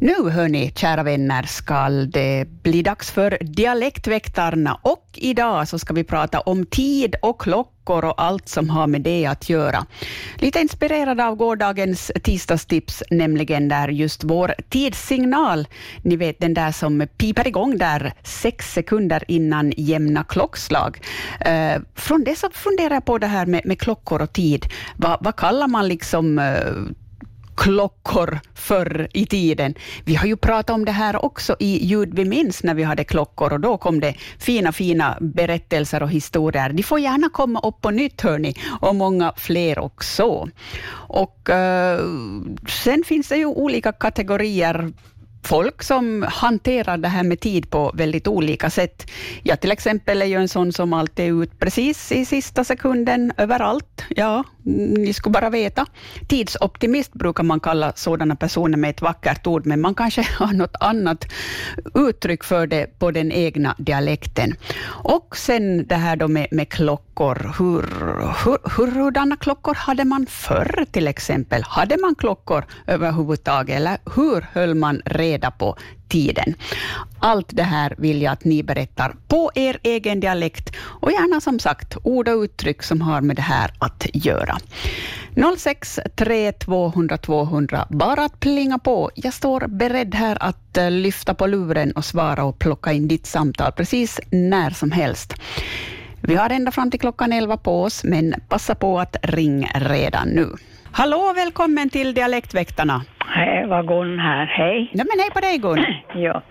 Nu hörni, kära vänner, ska det bli dags för Dialektväktarna och idag så ska vi prata om tid och klockor och allt som har med det att göra. Lite inspirerad av gårdagens tisdagstips, nämligen där just vår tidssignal, ni vet den där som piper igång där sex sekunder innan jämna klockslag. Eh, från det så funderar jag på det här med, med klockor och tid. Va, vad kallar man liksom eh, klockor förr i tiden. Vi har ju pratat om det här också i Ljud vi minns när vi hade klockor och då kom det fina, fina berättelser och historier. De får gärna komma upp på nytt hörni och många fler också. Och eh, sen finns det ju olika kategorier folk som hanterar det här med tid på väldigt olika sätt. Jag till exempel är ju en sån som alltid är ut precis i sista sekunden överallt. Ja, ni skulle bara veta. Tidsoptimist brukar man kalla sådana personer med ett vackert ord, men man kanske har något annat uttryck för det på den egna dialekten. Och sen det här då med, med klockor. Hur, hur, hurdana klockor hade man förr till exempel? Hade man klockor överhuvudtaget, eller hur höll man reda reda på tiden. Allt det här vill jag att ni berättar på er egen dialekt och gärna som sagt ord och uttryck som har med det här att göra. 06 3 200 200, bara att plinga på. Jag står beredd här att eh, lyfta på luren och svara och plocka in ditt samtal precis när som helst. Vi har ända fram till klockan 11 på oss, men passa på att ring redan nu. Hallå, välkommen till Dialektväktarna. Hej, var Gun här. Hej. Nej, men hej på dig Gun. ja.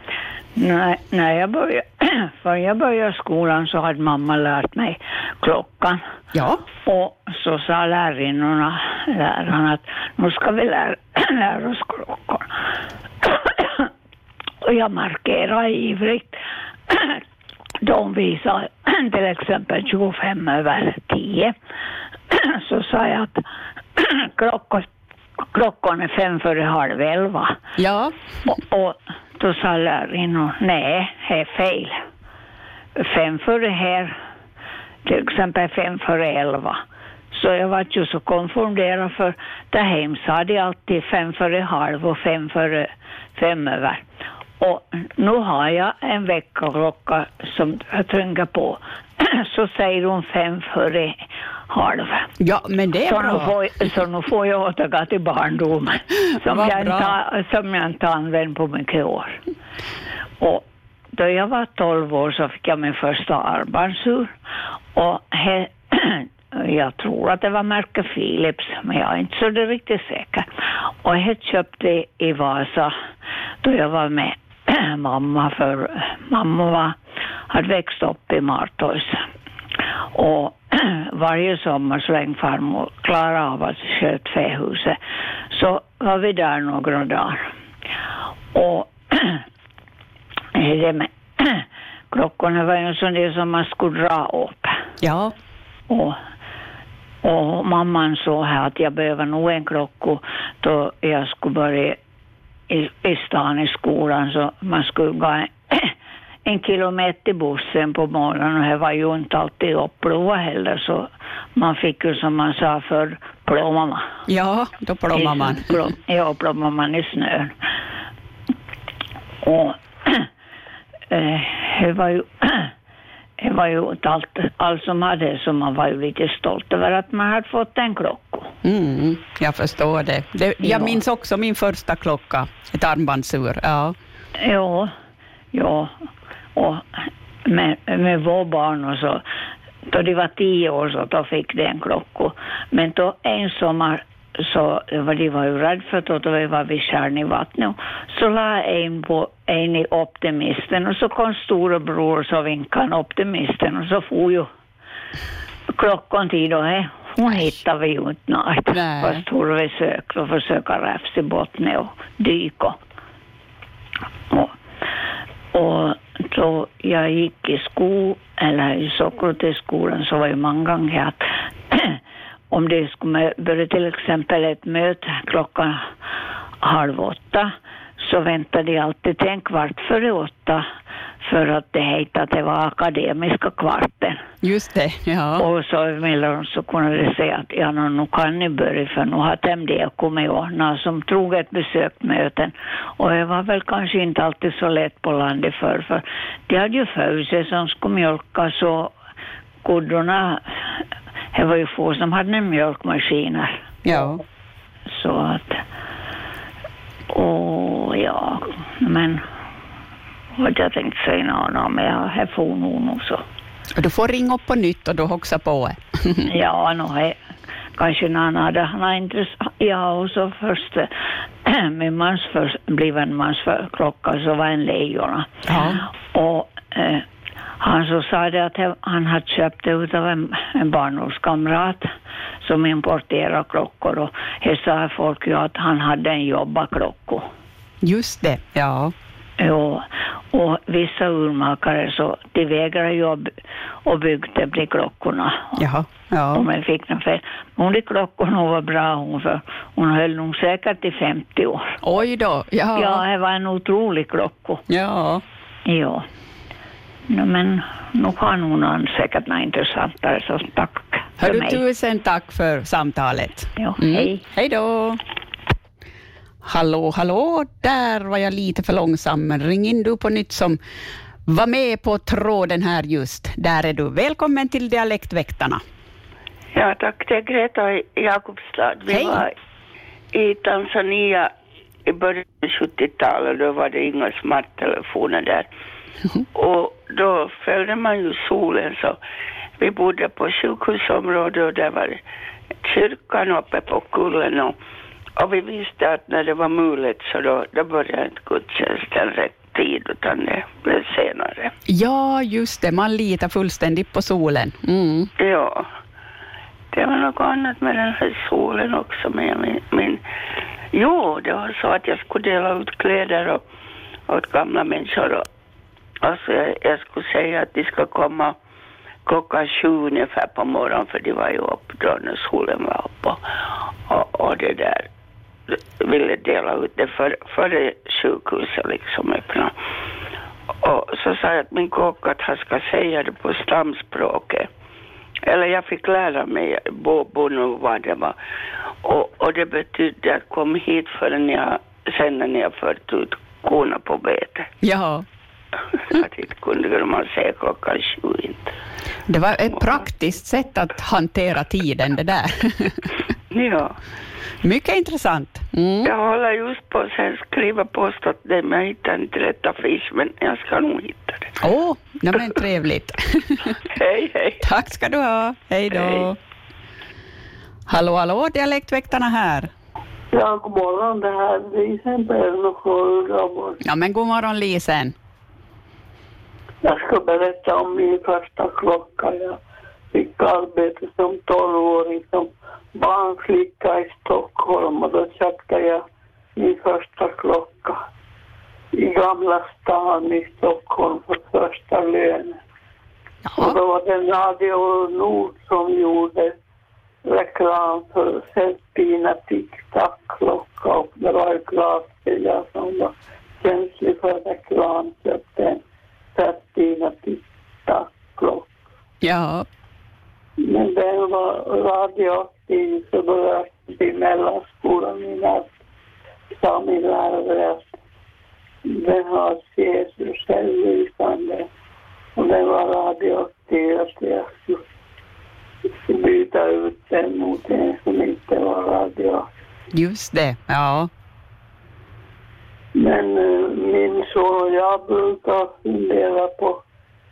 När, när jag började, för jag började skolan så hade mamma lärt mig klockan. Ja. Och så sa lärarinnorna, lärarna att nu ska vi lära, lära oss klockan. och jag markerade ivrigt. De visade till exempel 25 över 10. så sa jag att klockan klockan är fem före halv elva. Ja. Och, och då sa lärarinnan, nej, det är fel. Fem före här, till exempel fem före elva. Så jag var ju så konfunderad för där hem sa de alltid fem före halv och fem före fem över. Och nu har jag en väckarklocka som jag tänker på. Så säger hon fem före halv. Ja, men det är så bra. Nu får, så nu får jag återgå till barndomen som, jag inte, som jag inte använt på mycket år. Och då jag var 12 år så fick jag min första armbandsur. Och he, jag tror att det var märke Philips, men jag är inte så riktigt säker. Och jag köpte i Vasa då jag var med mamma, för mamma var, hade växt upp i Martorgs. Och varje sommar så länge farmor klarade av att sköta fähuset så var vi där några dagar. Och det med klockorna var ju sån det som man skulle dra upp. Ja. Och, och mamman sa här att jag behöver nog en klocka då jag skulle börja i, i stan i skolan så man skulle gå en, en kilometer bussen på morgonen och det var ju inte alltid uppblåa heller så man fick ju som man sa för plomma. Ja, då plommar man. Plom, ja, plommar man i snön. Och eh, det var ju det var ju allt, allt som hade så man var ju lite stolt över att man hade fått en klocka. Mm, jag förstår det. det jag ja. minns också min första klocka, ett armbandsur. Ja. Ja, ja. Och med, med vår barn och så, då de var tio år så då fick de en klocka. Men då en sommar så var de var ju rädda för att då var vi skärn i vattnet. Så la en på en i optimisten och så kom storebror så vinkade optimisten och så får ju klockan och he, hon hittade vi ju inte något. Fast hon försökte och försöka räfsa i botten och dyka. Och, och så jag gick i skolan, eller i Socrates-skolan så var det många gånger att om det skulle börja till exempel ett möte klockan halv åtta så väntade de alltid till en kvart före åtta för att det hette att det var akademiska kvarten. Just det, ja. Och så emellan så kunde de säga att ja, nu kan ni börja för nu har de kommit när som troget besökt möten. Och det var väl kanske inte alltid så lätt på landet för, för de hade ju födelser som skulle mjölka så kodorna, det var ju få som hade mjölkmaskiner. Ja. Så att, och ja, men vad jag tänkte säga något men jag for nog så. Och du får ringa upp på nytt och du hoxar på ja, no, he, kanske någon hade han intressant. Ja, och så först min mans för, bliven mans för, klocka så var en lejona. Ja. Och eh, han så sa det att han hade köpt det utav en, en barndomskamrat som importerar klockor och det sa folk ju att han hade en jobbarklocka. Just det, ja. Jo, och vissa urmakare så de vägrar ju att bygga de klockorna. Jaha, ja. Om jag fick den fel. Hon de klockorna var bra hon för hon höll nog säkert i 50 år. Oj då, ja. Ja, det var en otrolig klocka. Ja. Ja. No, men nu har hon säkert något intressantare så tack för Hörru, mig. Tusen tack för samtalet. Ja, mm. hej. Hej då. Hallå, hallå, där var jag lite för långsam, ring in du på nytt som var med på tråden här just. Där är du. Välkommen till Dialektväktarna. Ja, tack. Det är Greta i Jakobstad. Vi Hej. var i Tanzania i början av 70-talet. Då var det inga smarttelefoner där. Och då följde man ju solen så vi bodde på sjukhusområdet och där var kyrkan uppe på kullen och och vi visste att när det var mulet så då, då började inte gudstjänsten rätt tid utan det blev senare. Ja, just det. Man litar fullständigt på solen. Mm. Ja. Det var något annat med den här solen också. Men min, min, jo, det var så att jag skulle dela ut kläder och, åt gamla människor. Och, alltså jag, jag skulle säga att de ska komma klockan sju ungefär på morgonen för de var ju uppe då när solen var uppe. Och, och det där ville dela ut det för, före sjukhuset liksom öppna. Och så sa jag att min kock att han ska säga det på stamspråket. Eller jag fick lära mig bobo och vad det var. Och, och det betydde att kom hit förrän jag, sen när jag fört ut korna på bete. Ja. att inte kunde man säga klockan sju inte. Det var ett praktiskt sätt att hantera tiden det där. ja. Mycket intressant. Mm. Jag håller just på att skriva påstått det, men jag hittar inte rätt affisch, men jag ska nog hitta det. Åh, oh, ja, men trevligt. hej, hej. Tack ska du ha. Hej då. Hej. Hallå, hallå, Dialektväktarna här. Ja, god morgon. Det här är Lisen från Ja, men god morgon Lisen. Jag ska berätta om min första klocka. Jag fick arbete som tolvåring som barnflicka i Stockholm och då köpte jag min första klocka i Gamla stan i Stockholm för första lönen. Och då var det Radio Nord som gjorde reklam för Celpina Tic-Tac-klocka och det var att jag som var känslig för reklam köpte en Celpina Tic-Tac-klocka. Ja. Men den var radioaktiv så då jag i mellanskolan i min lärare att den har Jesus självlysande och den var radioaktiv att jag skulle byta ut den mot en som inte var radioaktiv. Just det, ja. Men uh, min son och jag brukar fundera på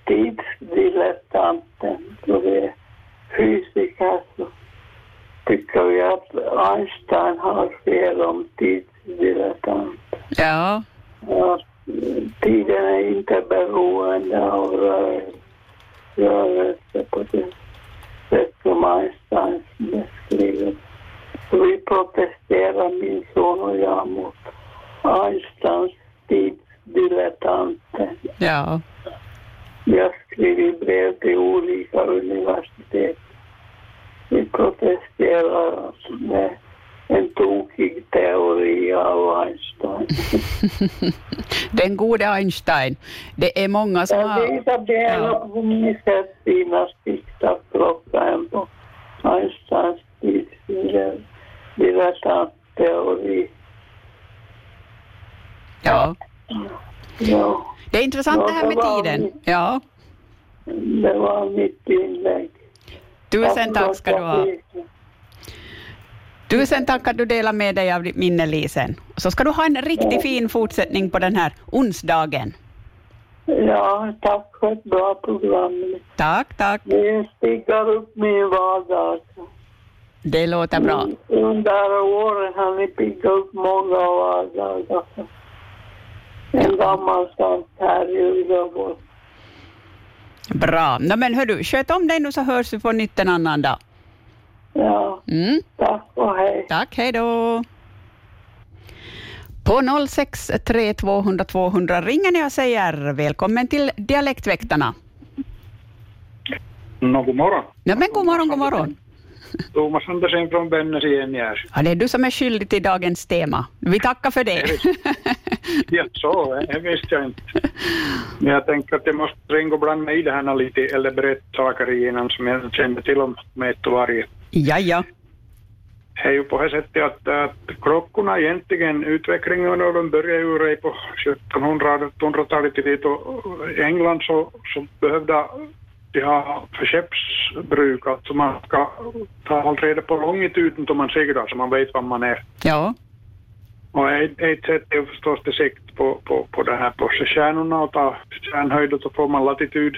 tidsdilettanten. Så det fysiker så tycker vi att Einstein har fel om tidsdilettant. Ja. ja. Tiden är inte beroende av rörelse på det sätt som Einstein beskriver. Vi protesterar, min son och jag, mot Einsteins tidsdilettanter. Ja. Vi har skrivit brev till olika universitet. Vi protesterar med en tokig teori av Einstein. Den gode Einstein. Det är många som Jag har... visar det Ja. på min sett fina sticktaklockan på Einsteins dilettantteori. Ja. Ja, Det är intressant Ja, det här med tiden. mitt- Ja. det var mitt inlägg. Tusen tack ska du ha. Tusen tack att du delar med dig av ditt minne, Lisen. Så ska du ha en riktigt fin fortsättning på den här onsdagen. Ja, tack för ett bra program. Tack, tack. Det sticker upp min vardag. Det låter bra. Under åren har ni piggat upp många vardagar. En gammal sant här i Uleåborg. Bra. No, men hördu, sköt om dig nu så hörs vi på nytt en annan dag. Ja, Mm. tack och hej. Tack, hej då. På 063 200 200 ringer ni och säger välkommen till Dialektväktarna. No, god morgon. Ja, men god morgon, god morgon. Thomas Andersen från Bennes i Enjärs. Ja, det är du som är skyldig till dagens tema. Vi tackar för det. Ja, så, det visste jag inte. Men jag tänker att jag måste ringa och blanda i det här lite, eller berätta saker innan som jag kände till om Mät och varje. ja, ja. Det är ju på det sättet att, att klockorna egentligen, utvecklingen och de började ju redan på 1700-1800-talet i i England så, så behövde de ha för skeppsbruk, alltså man ska ta reda på longituden då man seglar så man vet var man är. Ja, Och ett, ett sätt är förstås det sikt på, på, på det här på stjärnorna och ta stjärnhöjd och så får man latitud.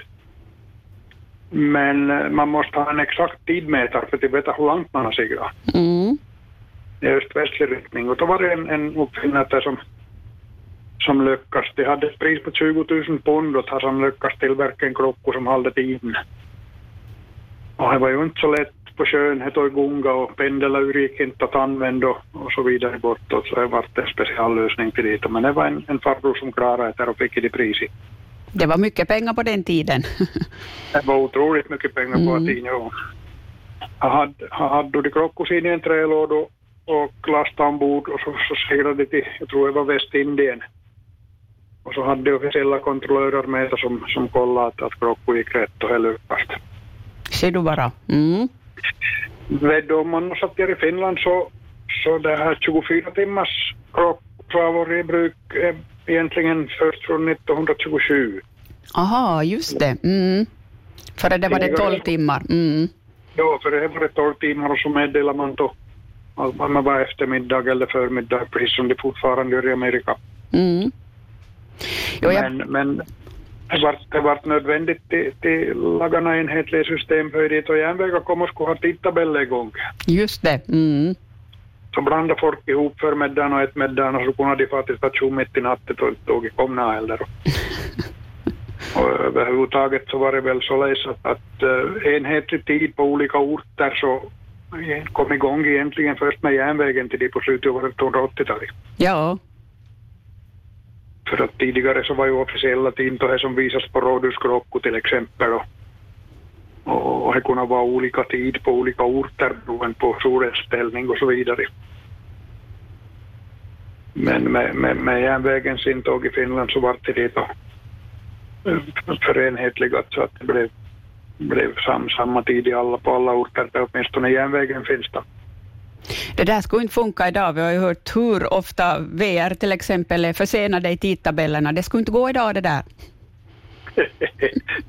Men eh, man måste ha en exakt tidmätare för att veta hur långt man har seglat. mm. i öst-västlig riktning. Och då var det en, en uppfinnare som, som lyckas. De hade ett pris på 20 000 pund och han lyckats tillverka en klocka som håller tiden. Och det var ju inte så lätt på sjön, det gunga och pendeln gick inte att använda och, så vidare bortåt. Så det var en speciallösning till det. Men det var en, en farbror som klarade det och fick det priset. det var mycket pengar på den tiden. Det var otroligt mycket pengar på Mm. tiden. Ja. Han hade, han hade de klockor i en trälåda och- lastade ombord och så, så seglade de till, jag tror det var Västindien. Och så hade de officiella kontrollörer med som, som kollade att, att klockor gick rätt och höll uppast. Ser du bara. Mm. Om man satt här i Finland så, så det här 24 timmars varit i bruk eh, egentligen först från 1927. Aha, just det. Mm. Före det var det 12 timmar. Mm. Ja, för det var det 12 timmar och så meddelar man då att man var eftermiddag eller förmiddag, precis som det fortfarande gör i Amerika. Mm. Jo, jag, Men, men det var, det var nödvändigt till, till lagarna enhetliga system för dit och järnvägar kom och skulle ha tidtabeller igång. just det. Mm. Så blandade folk ihop förmiddagen och eftermiddagen och så kunde de få till station mitt i natten och tåget kom när heller. Och överhuvudtaget så var det väl så att, att uh, enhetlig tid på olika orter så kom igång egentligen först med järnvägen till det på slutet av 1980-talet. Ja, För att tidigare så var ju officiella tider det som visas på rådhusklockor till exempel och, och, det kunde vara olika tid på olika orter beroende på solens ställning och så vidare. Men med, med, med järnvägens intåg i Finland så var det det då förenhetligat så att det blev, blev sam, samma tid i alla, på alla orter där åtminstone järnvägen finns då. Det där skulle inte funka idag. Vi har ju hört hur ofta VR till exempel är försenade i tidtabellerna. Det skulle inte gå idag det där.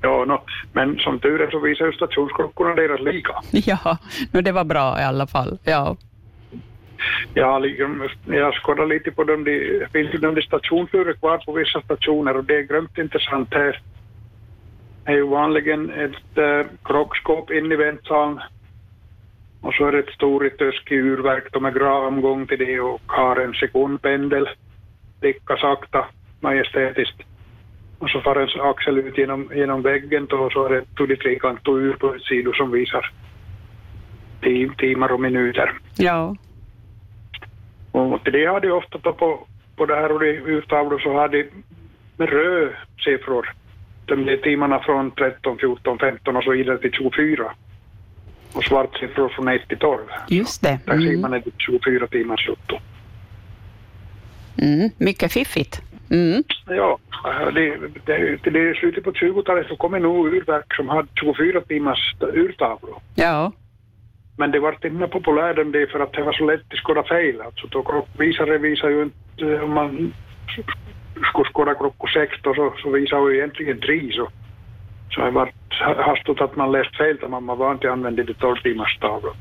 ja, no, men som tur är så visar ju stationsklockorna deras lika. Ja, no, det var bra i alla fall. Ja, har liksom, jag skådar lite på dem, det finns ju de stationslurar kvar på vissa stationer och det är grömt intressant här. Det är ju vanligen ett äh, krockskåp in i väntsalen och så är det ett stort töskigt urverk med gravomgång till det och har en sekundpendel, lika sakta, majestätiskt. Och så far en axel ut genom, genom väggen då, och så är det ett trekantigt ur på ett sido som visar tim, timmar och minuter. ja, Och till det har de ofta då på, på det här och de urtavlor så har de med röd siffror. De timmarna från 13, 14, 15 och så vidare till 24. Och svart siffror från 1 till 12. just det. Där ser Mm. man ett 24 timmars foto. Mm, mycket fiffigt. Mm. Ja, det, det, det är slutet på 20-talet så kom det nog urverk som hade 24 timmars urtavlor. Ja. Men det var inte populärt än det för att det var så lätt att skåda fel. Alltså, då visare visar ju inte, om man skulle skåda klockan sex då, så, så visar ju egentligen tre. Så, så det var hastigt att man läst fel man var inte använde det 12 timmars tavlor.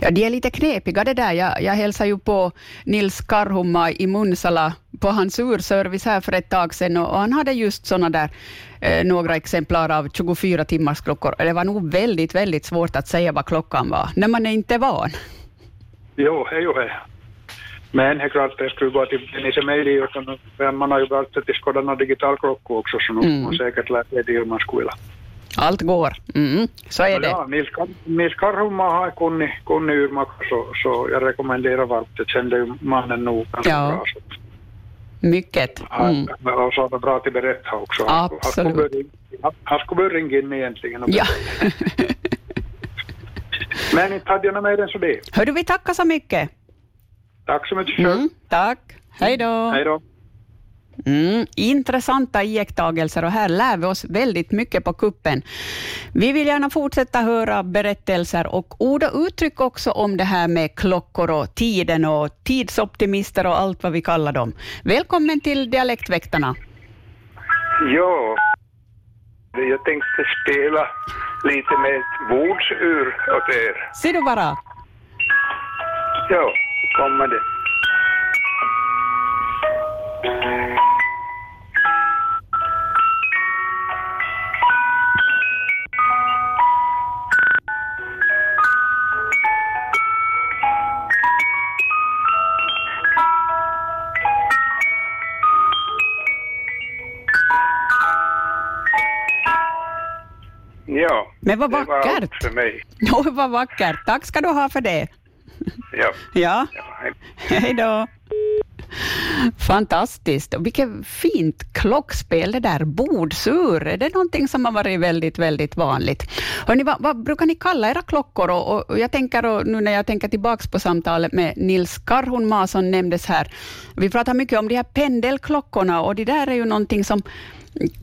Ja, de är lite knepiga det där. Jag, jag hälsade ju på Nils Karhumma i Munsala på hans urservice här för ett tag sedan och han hade just sådana där eh, några exemplar av 24 timmars klockor. Det var nog väldigt, väldigt svårt att säga vad klockan var när man är inte van. Jo, det är ju det. Men det det skulle gå till Denise Meili, utan man har ju alltid till skåda digitalklockor också, så nu mm. man säkert lärt sig det hur man skulle vilja. Allt går. Mm, så är det. Ja, Nils, Nils Karhumma har kunnig, kunnig urmakare, så, så jag rekommenderar varmt. Jag kände ju mannen nog ganska ja. bra. Så. Mycket. Mm. Och så var bra till att berätta också. Absolut. Han skulle börja ringa in egentligen. Ja. Men inte hade jag något mer än så det. Hördu, vi tackar så mycket. Tack så mycket. Mm, tack. Hej då. Hej då. Mm, intressanta iakttagelser och här lär vi oss väldigt mycket på kuppen. Vi vill gärna fortsätta höra berättelser och ord och uttryck också om det här med klockor och tiden och tidsoptimister och allt vad vi kallar dem. Välkommen till Dialektväktarna. Ja, jag tänkte spela lite med ett bordsur åt er. Ser du bara. Ja, kommer det. Ja, Men vad det var vackert. allt för mig. Jo, vad vackert. Tack ska du ha för det. Ja. Ja, ja hej. hej då. Fantastiskt. Och vilket fint klockspel det där. Bordsur, är det någonting som har varit väldigt, väldigt vanligt? Hörrni, vad, vad brukar ni kalla era klockor? Och, och jag tänker, och nu när jag tänker tillbaka på samtalet med Nils Karhunmaa som nämndes här, vi pratar mycket om de här pendelklockorna och det där är ju någonting som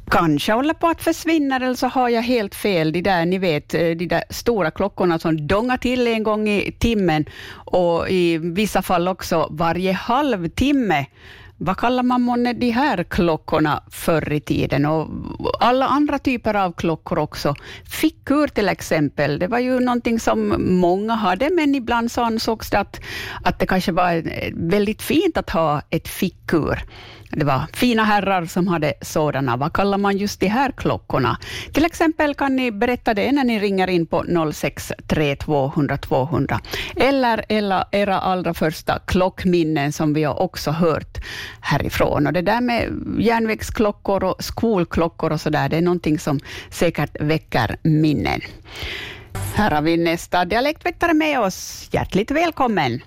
kanske håller på att försvinna, eller så har jag helt fel. De där, ni vet, eh, de där stora klockorna som dongar till en gång i timmen och i vissa fall också varje halvtimme. Vad kallar man månne de här klockorna förr i tiden? Och alla andra typer av klockor också. Fickur till exempel, det var ju någonting som många hade, men ibland så ansågs det att, att det kanske var eh, väldigt fint att ha ett fickur. Det var fina herrar som hade sådana. Vad kallar man just de här klockorna? Till exempel kan ni berätta det när ni ringer in på 063-200 200 eller, eller era allra första klockminnen som vi har också hört härifrån. Och det där med järnvägsklockor och skolklockor och så där, det är någonting som säkert väcker minnen. Här har vi nästa dialektväktare med oss. Hjärtligt välkommen.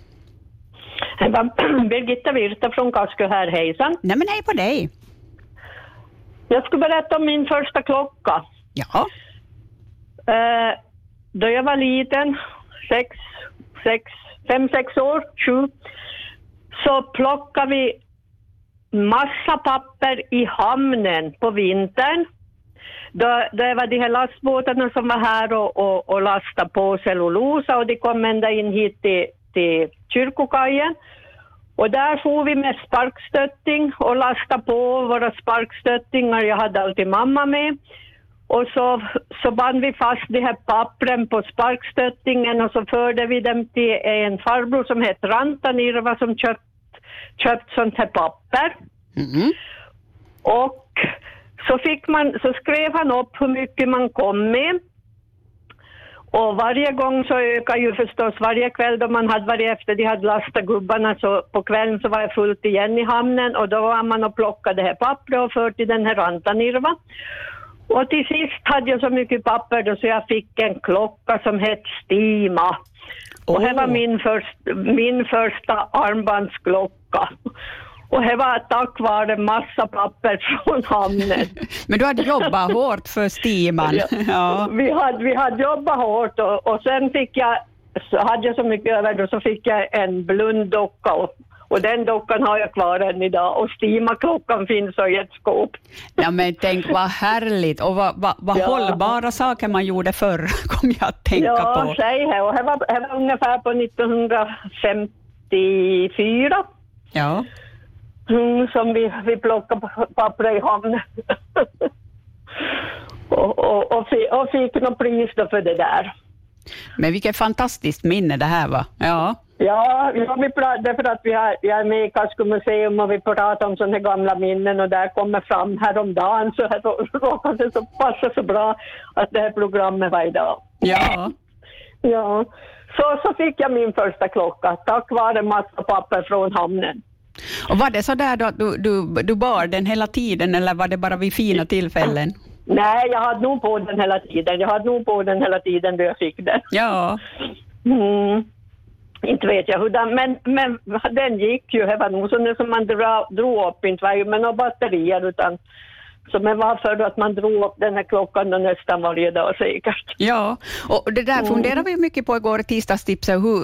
Det var Birgitta Virta från Kaskö här, hejsan. Nej men hej på dig. Jag skulle berätta om min första klocka. Ja. Eh, då jag var liten, sex, sex, fem, sex år, sju, så plockade vi massa papper i hamnen på vintern. Då, då var de här lastbåtarna som var här och, och, och lastade på cellulosa och de kom ända in hit till, till kyrkokajen. Och där får vi med sparkstötting och lasta på våra sparkstöttingar. Jag hade alltid mamma med. Och så, så band vi fast de här pappren på sparkstöttingen och så förde vi dem till en farbror som hette Rantanirva som köpt, köpt sånt här papper. Mm. Och så, fick man, så skrev han upp hur mycket man kom med. Och varje gång så ökar ju förstås varje kväll då man hade varit efter de hade lastat gubbarna så på kvällen så var det fullt igen i hamnen och då var man och plockade det här pappret och fört till den här Rantanirva. Och till sist hade jag så mycket papper då så jag fick en klocka som hette Stima. Och det var min, först, min första armbandsklocka. Och det var tack vare massa papper från hamnen. Men du hade jobbat hårt för stiman. Ja. Ja. Vi, hade, vi hade jobbat hårt och, och sen fick jag, så hade jag så mycket över då så fick jag en blunddocka och, Och den dockan har jag kvar än idag. Och Stima-klockan finns i ett skåp. Ja, men tänk vad härligt och vad, vad, vad Ja. hållbara saker man gjorde förr, kom jag att tänka ja, på. säg här. Och det var, det var ungefär på 1954 Ja. Mm, som vi, vi plockade papper i hamnen. och, och, och, fi, och fick något pris för det där. Men vilket fantastiskt minne det här var. Ja. Ja, ja vi pratade för att vi har, jag är med i Kasko museum och vi pratar om sådana gamla minnen och där kommer fram häromdagen så här rå- råkade det så passa så bra att det här programmet var idag. Ja. Ja, så, så fick jag min första klocka tack vare massa papper från hamnen. Och var det så där då att du, du, du bar den hela tiden eller var det bara vid fina tillfällen? Nej, jag hade nog på den hela tiden. Jag hade nog på den hela tiden då jag fick den. Ja. Mm. Inte vet jag hur den, men, men den gick ju. Det var nog sån som man dra, drog upp, inte var ju med några batterier utan som det var för att man drog upp den här klockan då nästan varje dag säkert. Ja, och det där funderade vi mycket på igår i tisdagstipset, hur,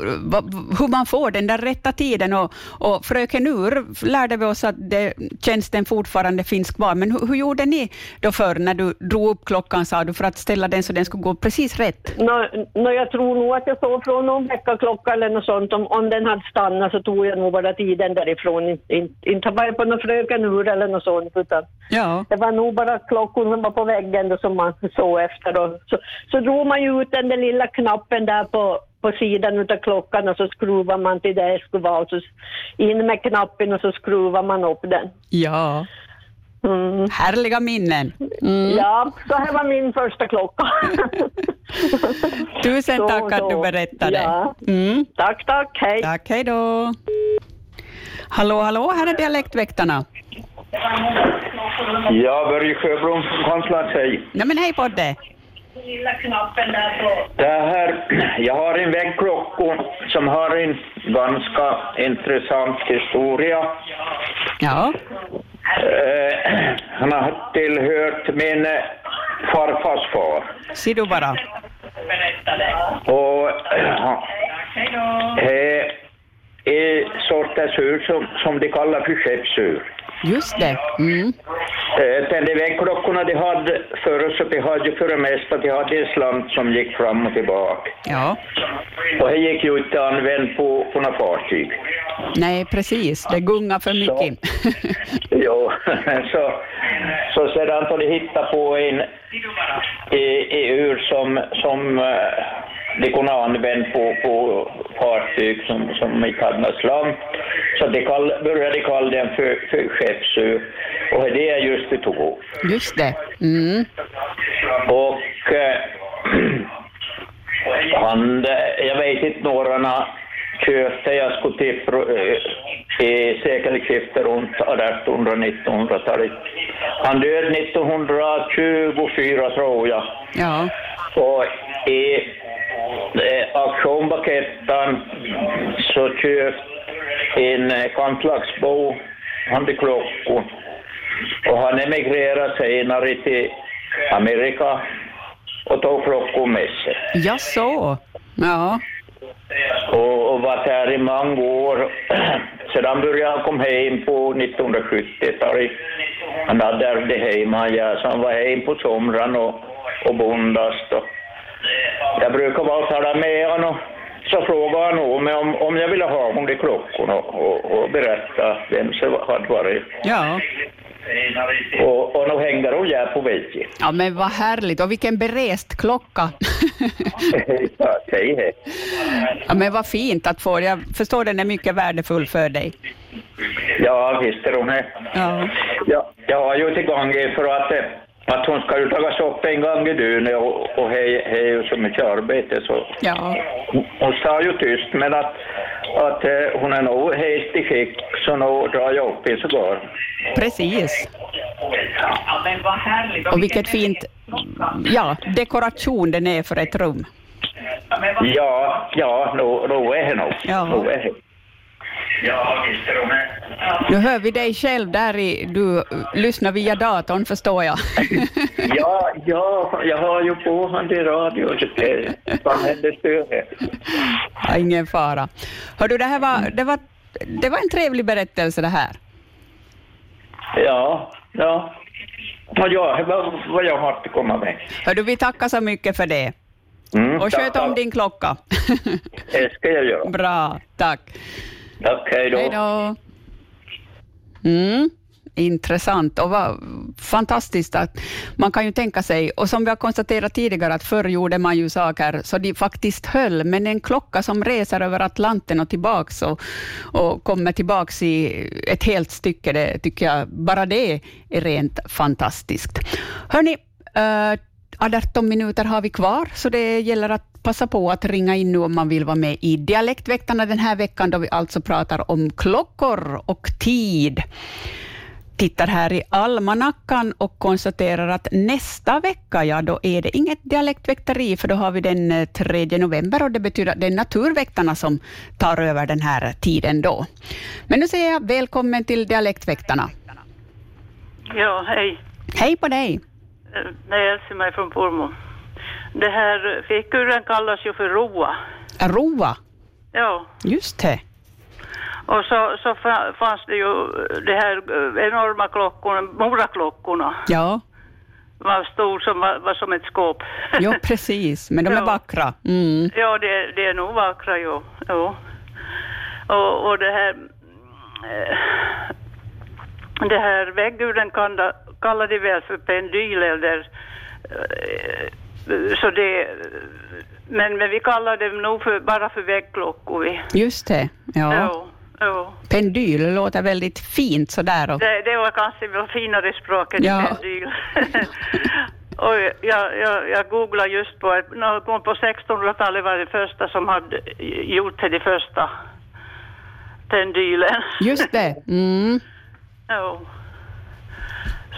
hur man får den där rätta tiden. Och, och fröken Ur lärde vi oss att det, tjänsten fortfarande finns kvar. Men hur, hur gjorde ni då förr när du drog upp klockan, sa du, för att ställa den så den skulle gå precis rätt? Nå, nå, jag tror nog att jag såg från någon väckarklocka eller något sånt. Om, om den hade stannat så tog jag nog bara tiden därifrån. Inte, inte, inte var jag på någon fröken ur eller något sånt. Utan Ja. det var nog bara klockor som var på väggen då som man såg efter. Och så, så drog man ju ut den där lilla knappen där på, på sidan utav klockan och så skruvar man till det skulle vara. Och så in med knappen och så skruvar man upp den. Ja, Mm. härliga minnen. Mm. Ja, så här var min första klocka. Tusen Så, tack att du berättade. Ja. Mm. tack, tack, hej. Tack, hej då. Hallå, hallå, här är Dialektväktarna. Ja, Börje Sjöblom från Konstlat, hej. Nej, men hej dig. Lilla knappen där på... Det här, jag har en väggklocka som har en ganska intressant historia. Ja, Eh, han har tillhört min eh, farfars far. ser du bara. Och eh, det är sortens ur som, som de kallar för skeppsur. Just det. Mm. Eh, Den de väggklockorna de hade förr så de hade ju för det mesta de hade en slant som gick fram och tillbaka. Ja, Och det gick ju inte använt på, på några fartyg. nej precis. Det gungar för mycket. Jo, så, så sedan har de hittat på en i, i ur som, som eh, de kunde använda på, på fartyg som, som inte hade någon slam. Så de kall, började kalla den för, för skeppsur. Och det är just det tog. Just det. Mm. Och eh, han, jag vet inte några köpte, jag skulle tippa eh, i sekelskiftet runt 1800 1900-talet. Han död 1924 tror jag. Ja, Och i eh, auktionpaketten så köpte en eh, kantlagsbo, han hade klockor. Och han emigrerade senare till Amerika och tog klockor med sig. ja så. Ja, Och, och varit här i många år. Sedan började han komma hem på 1970-talet. Han hade ärvt hemma, ja, så han var hem på somran och, och bondast. Och jag brukar bara tala med honom. Så frågade han om, mig om, om jag ville ha de klockorna och, och, och berätta vem som hade varit. ja. Och, och nu hänger hon där på väggen. Ja, men vad härligt. Och vilken berest klocka. Ja. Ja, men vad fint att få. Jag förstår den är mycket värdefull för dig. Ja, visst är hon det. Ja. Ja, jag har ju tillgång för att, eh, att hon ska ju tagas upp en gång i dygnet och, och hej, hej så mycket arbete så Ja, hon, hon sa ju tyst men att, att eh, hon är nog helt i skick så nu drar jag upp en cigarr. precis. Och vilket fint, ja, dekoration den är för ett rum. Ja, ja, nu är det nog. Ja. Ja, visst är hon det. Nu hör vi dig själv där i, du lyssnar via datorn förstår jag. Ja, ja, jag har ju på han i radio. så det- Vad händer större? Ja, ingen fara. Hör du, det här var, det var det var en trevlig berättelse det här. Ja, ja. Vad jag, vad, jag har att komma med. Hördu, vi tackar så mycket för det. Mm, Och sköt om din klocka. Det ska jag göra. Bra, tack. Tack, hej då. Hej då. Mm, intressant och vad fantastiskt att man kan ju tänka sig, och som vi har konstaterat tidigare, att förr gjorde man ju saker så de faktiskt höll, men en klocka som reser över Atlanten och tillbaks och, och kommer tillbaks i ett helt stycke, det tycker jag, bara det är rent fantastiskt. Hörni, eh, 18 minuter har vi kvar, så det gäller att passa på att ringa in nu om man vill vara med i Dialektväktarna den här veckan, då vi alltså pratar om klockor och tid. Tittar här i almanackan och konstaterar att nästa vecka, ja då är det inget dialektväkteri, för då har vi den eh, 3 november och det betyder att det är naturväktarna som tar över den här tiden då. Men nu säger jag välkommen till Dialektväktarna. Ja, hej. Hej på dig! Eh, Det är Else-Maj från Pormo. Det här figuren kallas ju för Roa. Roa, Ja, just det. och så, så fa- fanns det ju de här eh, enorma klockorna, moraklockorna. Ja, Var stor som var, var som ett skåp. jo precis, men de är Ja. vackra. Mm. ja, det, det är nog vackra, jo. jo. Och, och det här... eh, Det här vägguren kallar, kallar de väl för pendyl eller... eh, Så det... Men, men vi kallar dem nog för, bara för väggklockor. Vi. Just det, ja. Jo, jo. Pendyl låter väldigt fint sådär. Och, Det, det var kanske det finare språket Ja. pendyl. och jag, jag, jag googlade just på någon gång på 1600-talet var det första som hade gjort till det första pendylen. just det, mm. jo.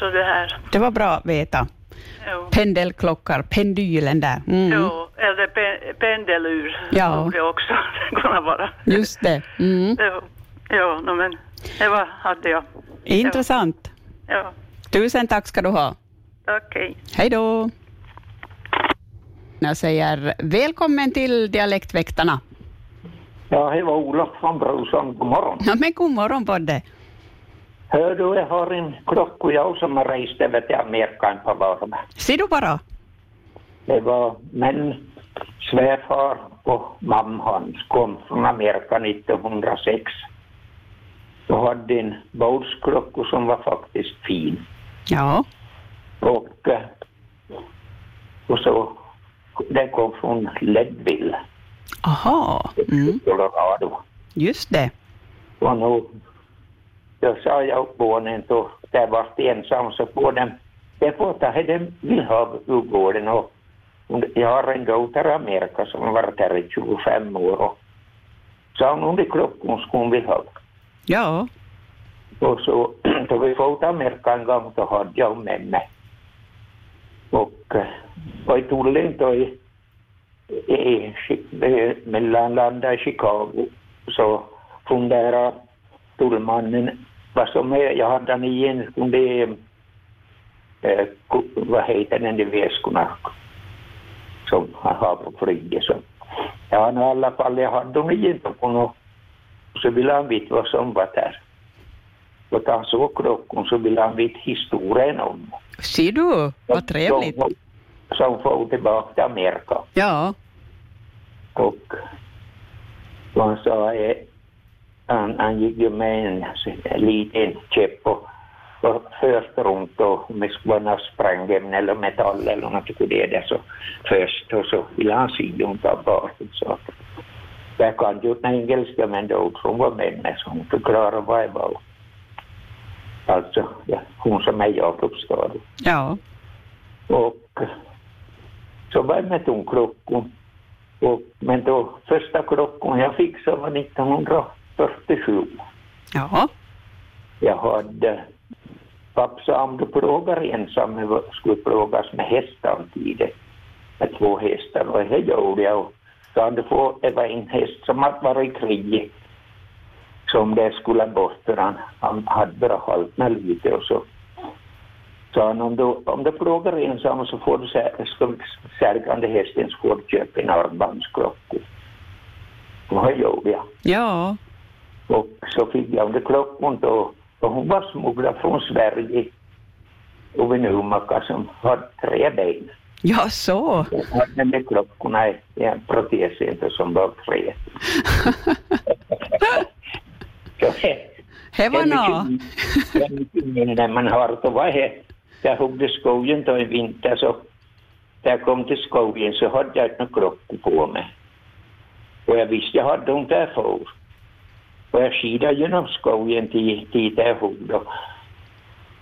Så det här. det var bra att veta. Jo. Pendelklockor, pendylen där. Mm. Jo, eller pe, pendelur Ja. borde också kunna vara. Just det. Mm. Jo, jo no, men det var, hade jag. Intressant. Ja, Tusen tack ska du ha. okej. Hej då. Jag säger välkommen till Dialektväktarna. Ja, det var Olof från Brorsson. God morgon. Ja, men god morgon på dig. Hör du, jag har en klocka jag som har rest över till Amerika en par varv. Ser du bara? Det var min svärfar och mamma hans kom från Amerika 1906. Då hade en bordsklocka som var faktiskt fin. Ja. Och, eh, och så, den kom från Leadville, Aha. Mm. Colorado. Just det. Och nu, då sa jag upp barnen då, där var det ensam, så på dem, det får ta det de vill ha ur gården och jag har en i Amerika som har varit här i 25 år och sa hon under klockan skulle vill ha. Ja. Och så då vi till Amerika en gång då hade jag med mig. Och, och tullen då i, i, i mellanlandet Chicago så funderade tullmannen vad som är, jag hade den igen, om det är, eh, vad heter den, de väskorna som han har på flyget. Så, ja, i alla fall, jag hade dem igen på något, så ville han veta vad som var där. Och han såg klockan så ville han veta historien om Ser du? Vad trevligt. Som, som for tillbaka till Amerika. Ja. Och och han sa, eh, han, han gick ju med en, en liten käpp och, och först runt och om det skulle vara något sprängämne eller metall eller något sånt där så först och så ville han sidan ta bakom så jag kan ju den engelska men då hon var med mig så hon förklarade vad det var. Alltså, ja, hon som är Jakobstad. Ja. Och så var jag med tomklockan. Och, men då, första klockan jag fick så var 1947. Ja. Jag hade, pappa sa om du plågar ensam, skulle plågas med hästar tidigt. Med två hästar och det gjorde jag. Så hade få, det var en häst som hade varit i krig som det skulle bort för han, han hade bara mig lite och så sa han om du, om du plågar ensam så får du sä- ska vi sälja den hästen så får du köpa en armbandsklocka. Och det gjorde jag. Ja. Och så fick jag under klockan då, och hon var smugglad från Sverige och en urmacka som hade tre ben. Ja, så. Och hade med klockorna i en protes inte som var tre. Det var nå. det är mycket minne man har. Då var det, jag huggde skogen då i vinter så när jag kom till skogen så hade jag några klockor på mig. Och jag visste jag hade dem där för. Och jag skidade genom skogen till, till jag huggde.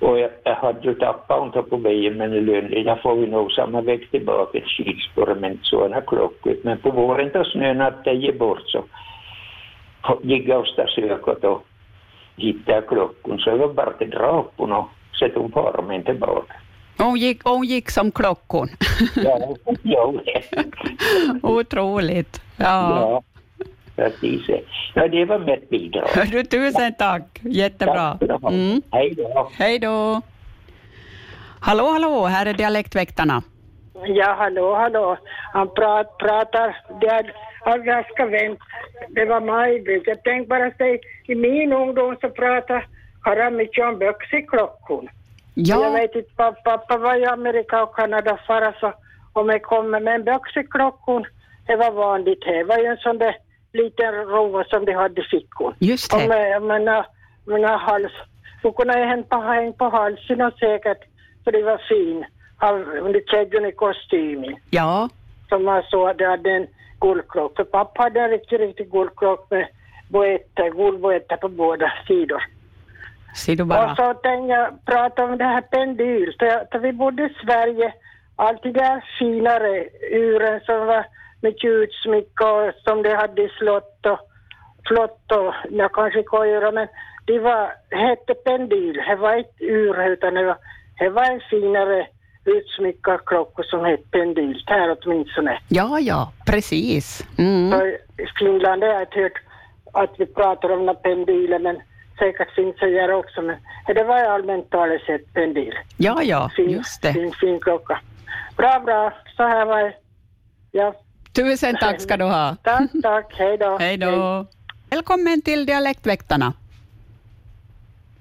Och jag, jag hade ju tappat dem på vägen men i lönen. Jag får ju nog samma väg tillbaka till skidspåret men inte sådana klockor. Men på våren då snön hade ge bort så gick jag och söka då hittade klockan så jag var bara till drapen och sätta dem på armen tillbaka. Hon gick, hon gick som klockan. Ja, ja, Otroligt. Ja. ja. Precis. Ja, det var mitt bidrag. Du, tusen tack. Jättebra. Mm. Hej då. Hej då. Hallå, hallå, här är Dialektväktarna. Ja, hallå, hallå. Han prat, pratar, det är är ganska vänt. Det var Maj-Britt. Jag tänkte bara säga, i min ungdom så pratade Harry mycket om böxiklockor. Jag Ja, vet inte, pappa, pappa var i Amerika och Kanada förra så om jag kommer med en böxiklockor, det var vanligt. Det var ju en sån där liten rova som de hade i fickan. just Och det. med mina, mina hals, så kunde jag hänga på, halsen och säkert, för det var fin, under kedjan i kostymen Ja, som man såg, det hade en guldklock. För pappa hade en riktigt, riktigt guldklock med boetter, guldboetter på båda sidor. Och så tänkte jag prata om det här pendyl. För, för vi bodde i Sverige, alltid där finare uren som var utsmyckade och som de hade i slott och flott och ja, kanske kojor, men det var, hette pendyl. Det var inte ur utan det var, det var en finare utsmyckad klocka som hette pendyl, här åtminstone. Ja, ja, precis. Mm. För I Finland har jag hört att vi pratar om pendyler, men säkert finns det här också. Men det var allmänt talat sett pendyl. Ja, ja, Fin, just det. fin, fin klocka. Bra, bra. Så här var det. Ja, Tusen tack ska du ha. tack, tack. Hej då. Hej då. Välkommen till Dialektväktarna.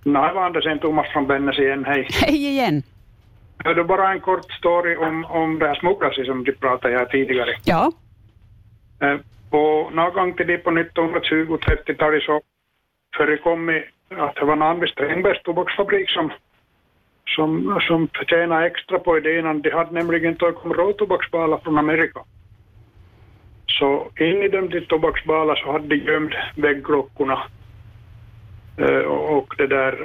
Nej, var Andersen Thomas från Bennes igen, hej. Hej igen. Hörde bara en kort story om, om det här smugglarsi som du pratade här tidigare. Ja, Eh, På någon gång till det på 1920-30-talet så förekom att det var någon vid Strängbergs tobaksfabrik som, som, som förtjänade extra på idén. De hade nämligen tagit råtobaksbalar från Amerika. Så in i de till tobaksbalar så hade de gömt väggklockorna. Eh, och och det där,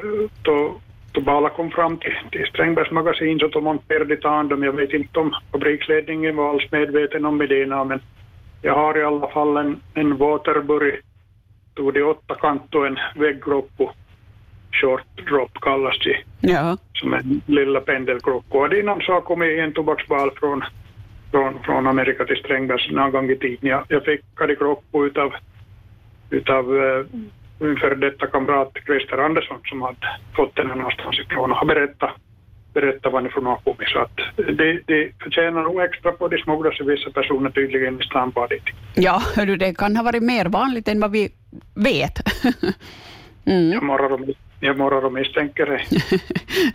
då, då balar kom fram till, till Strängbergs magasin så de monterade an dem. Jag vet inte om fabriksledningen var alls medveten om idéerna men jag har i alla fall en, en Waterbury, tog det åtta kant och en väggklocka, short drop kallas det, ja. som en lilla pendelklocka. Och det är någon som har kommit en tobaksbal från, från, från Amerika till Strängnäs någon gång i tiden. Jag, jag fick klocka utav, utav uh, min före detta kamrat Christer Andersson som hade fått den här någonstans ifrån och har berättat berätta var ifrån har kommit. Så att det, det förtjänar nog extra på det smugglas vissa personer tydligen i strandbadet. Ja, hördu, det kan ha varit mer vanligt än vad vi vet. mm. Jag morrar och, jag morrar och misstänker det.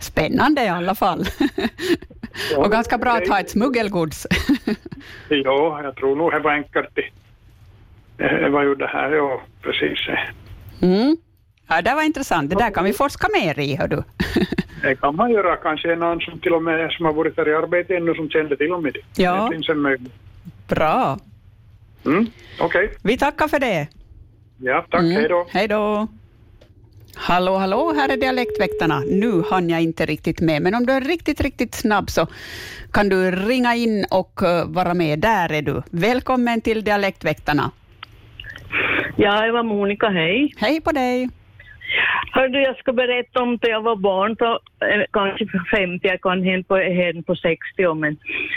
Spännande i alla fall. Och ganska bra att ha ett smuggelgods. Ja, jag tror nog det var enkelt. Det, var ju det här, ja, precis. Mm. Ja, det var intressant. Det där kan vi forska mer i, hör du. Det kan man göra. Kanske någon som till och med som har varit där i arbete ännu som kände till med det. Ja. Det finns en möjlighet. Bra. Mm, Okej, Vi tackar för det. ja tack, Mm. hej då. Hej då. Hallå, hallå, här är Dialektväktarna. Nu hann jag inte riktigt med, men om du är riktigt, riktigt snabb så kan du ringa in och eh, vara med. Där är du. Välkommen till Dialektväktarna. Ja, det var Monica, hej. Hej på dig. Hördu, jag ska berätta om när jag var barn, så, eh, kanske för 50, jag kan hen på, hen på 60 år, men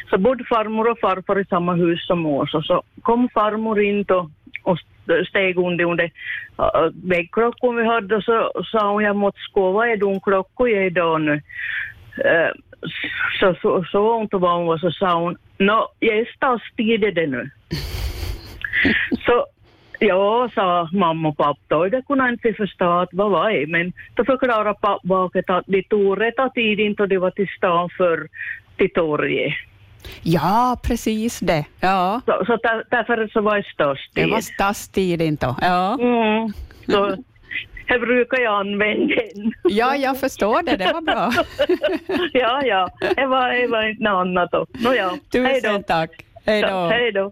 så bodde farmor och farfar i samma hus som oss och så kom farmor in då, och steg under, under uh, väggklockan vi hade och så sa hon, jag måste är de klockor jag idag nu? Uh, så, så, så ont var hon och så sa hon, nå, och stiger det nu. Så Ja, sa mamma och pappa då. Det kunde inte förstå att vad var det. Men då förklarade pappa att de tog rätta tiden då de var till stan för till torget. Ja, precis det. Ja. Så, så där, därför så var det störst Det var stadstid inte. Ja. Mm. Så det brukar jag använda. ja, jag förstår det. Det var bra. ja, ja. Det var, det var inte något annat då. Nå ja. Hej då. Tusen tack. Hej då. Hej då.